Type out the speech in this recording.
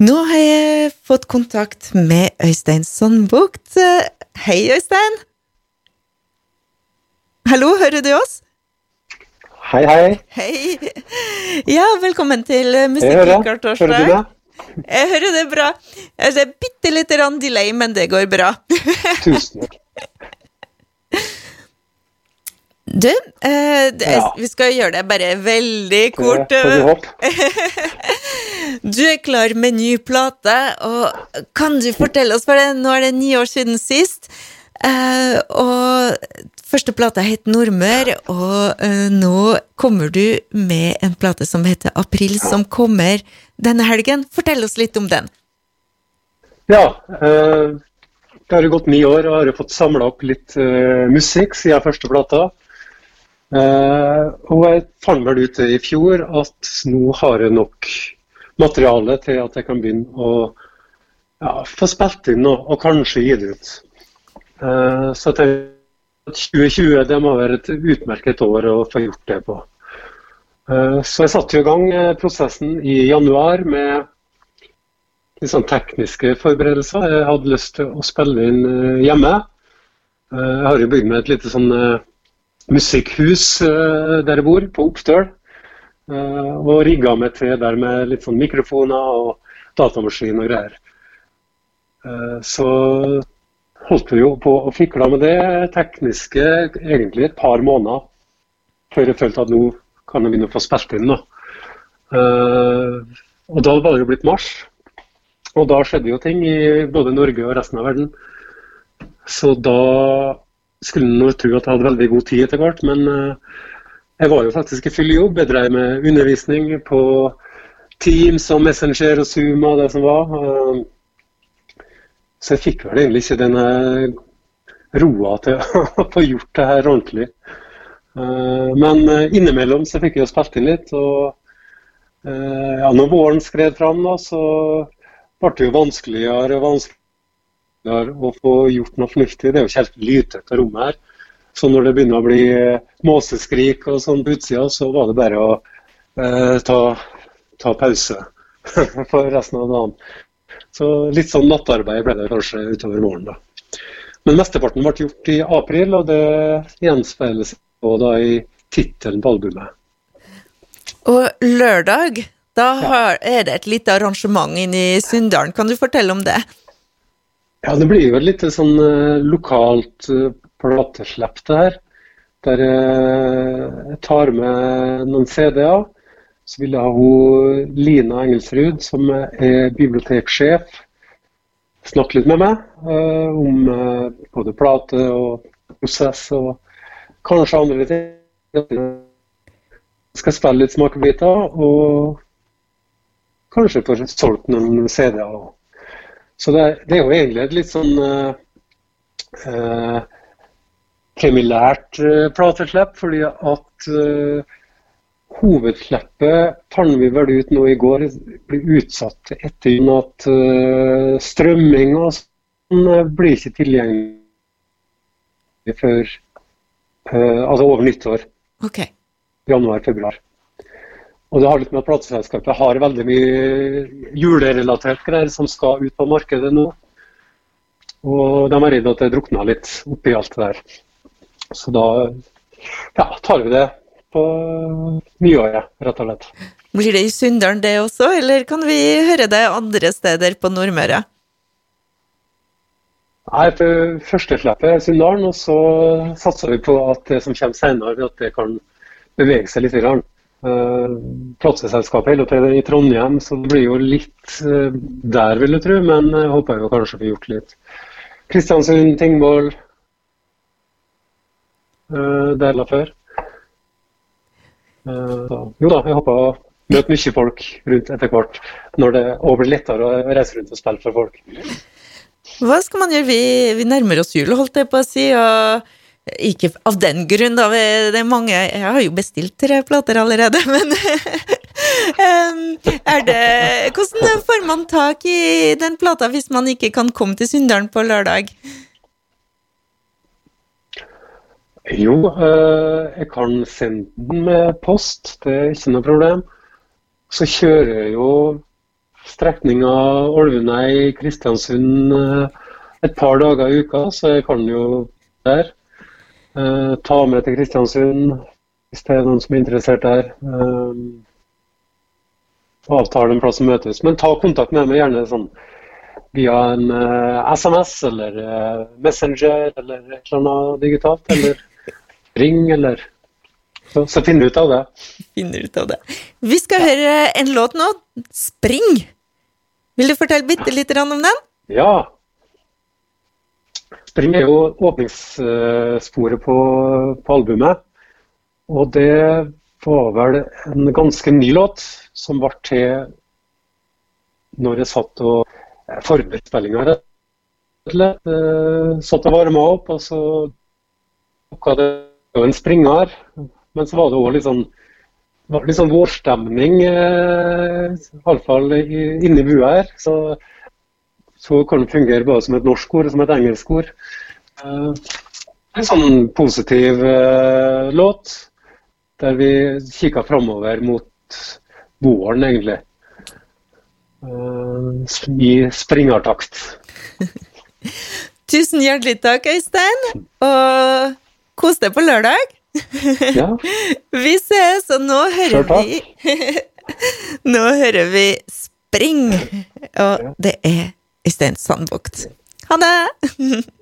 Nå har jeg fått kontakt med Øystein Sandbukt. Hei, Øystein. Hallo, hører du oss? Hei, hei. Hei. Ja, velkommen til Jeg hører. Hører du det? Jeg hører det bra. Det er bitte lite grann delay, men det går bra. Tusen takk. Du, eh, det, Ja. vi skal gjøre det bare veldig kort. Du er klar med ny plate, og kan du fortelle oss, for det, nå er det ni år siden sist, eh, og første plata het Nordmør, og eh, nå kommer du med en plate som heter April, som kommer denne helgen. Fortell oss litt om den. Ja, eh, det har gått ni år, og har fått samla opp litt eh, musikk siden første plata. Eh, og jeg fant vel ut i fjor at nå har jeg nok materiale til at jeg kan begynne å ja, få spilt inn og, og kanskje gi det ut. Eh, så at 2020 det må være et utmerket år å få gjort det på. Eh, så jeg satte i gang prosessen i januar med litt sånn tekniske forberedelser. Jeg hadde lyst til å spille inn hjemme. Jeg har jo bygd meg et lite sånn musikkhus eh, der jeg bor, på Oppstøl. Eh, Og rigga meg til der med litt sånn mikrofoner og datamaskin og greier. Eh, Så holdt vi jo på å fikle med det tekniske egentlig et par måneder før jeg følte at nå kan jeg begynne å få spilt inn. Eh, Og da var det jo blitt mars. Og da skjedde jo ting i både Norge og resten av verden. Så da skulle nå tro at jeg hadde veldig god tid etter hvert, men eh, jeg var jo faktisk i full jobb. Jeg drev med undervisning på Teams og Messenger og Zoom og det som var. Eh, Så jeg fikk vel egentlig ikke denne roa til å få gjort det her ordentlig. Eh, Men innimellom så fikk jeg jo spilt inn litt. og ja, når våren skred fram, da, så ble det jo vanskeligere og vanskeligere å få gjort noe fornuftig. Det er jo ikke helt lydtett rom her. Så når det begynner å bli eh, måseskrik og sånn på utsida, så var det bare å eh, ta, ta pause for resten av dagen. Så litt sånn nattarbeid ble det kanskje utover våren, da. Men mesteparten ble gjort i april, og det gjenspeiles da i tittelen på albumet. Og lørdag, da har, er det et lite arrangement inne i Sunndalen. Kan du fortelle om det? Ja, det blir jo et lite sånn eh, lokalt uh, plateslipp det her. Der eh, jeg tar med noen CD-er. Så vil jeg ha hun Lina Engelsrud, som er biblioteksjef, snakke litt med meg eh, om eh, både plate og prosess og kanskje andre ting. Skal spille litt smakebiter og kanskje få solgt noen CD-er. Så det, det er jo egentlig et litt sånn eh, eh, premilært eh, plateslipp, fordi at eh, hovedslippet fant vi vel ut nå i går blir utsatt etter at eh, strømming og sånn eh, blir ikke tilgjengelig før eh, altså over nyttår, Okay. januar-februar. Og det har litt med at plateselskapet har veldig mye julerelatert greier som skal ut på markedet nå. Og de er redd at det drukner litt oppi alt det der. Så da ja, tar vi det på nyåret, rett og slett. Blir det i Sunndalen det også, eller kan vi høre det andre steder på Nordmøre? Nei, Førsteslippet er Sunndalen, og så satser vi på at det som kommer senere, at det kan bevege seg litt. Grann. Uh, Plateselskapet i Trondheim, så det blir jo litt eh, der, vil jeg tro. Men jeg håper jo kanskje har gjort litt. Kristiansund, Tingvoll uh, deler før. Eh, så, jo da, jeg håper å møte mye folk rundt etter hvert, når det òg blir lettere å reise rundt og spille for folk. Hva skal man gjøre? Vi, vi nærmer oss jul, holdt jeg på å si, og ikke av den grunn, da. Det er mange Jeg har jo bestilt tre plater allerede, men er det Hvordan får man tak i den plata hvis man ikke kan komme til Sunndalen på lørdag? Jo, eh, jeg kan sende den med post, det er ikke noe problem. Så kjører jeg jo strekninga Ålvunei-Kristiansund eh, et par dager i uka, så jeg kan jo der. Eh, ta med til Kristiansund hvis det er noen som er interessert der. Eh, avtale en plass å møtes. Men ta kontakt med meg gjerne sånn via en uh, SMS eller uh, Messenger eller et eller annet digitalt. Eller ring, eller så, så finner du ut av det. Finner ut av det. Vi skal høre en låt nå. 'Spring'. Vil du fortelle bitte litt om den? Ja. 'Spring' er jo åpningssporet på, på albumet. Og det var vel en ganske ny låt som ble til når jeg satt og forberedte spillinga. Uh, satt og varma opp, og så dukka det jo en springer. Men så var det òg litt sånn litt sånn vårstemning, eh, iallfall inni bua her. Så, så kan det fungere både som et norsk ord og som et engelsk ord. Eh, en sånn positiv eh, låt, der vi kikker framover mot våren, egentlig. Eh, I springertakt. Tusen hjertelig takk, Øystein. Og kos deg på lørdag. Ja. vi ses, og nå hører vi Nå hører vi Spring, og det er Øystein Sandbukt. Ha det!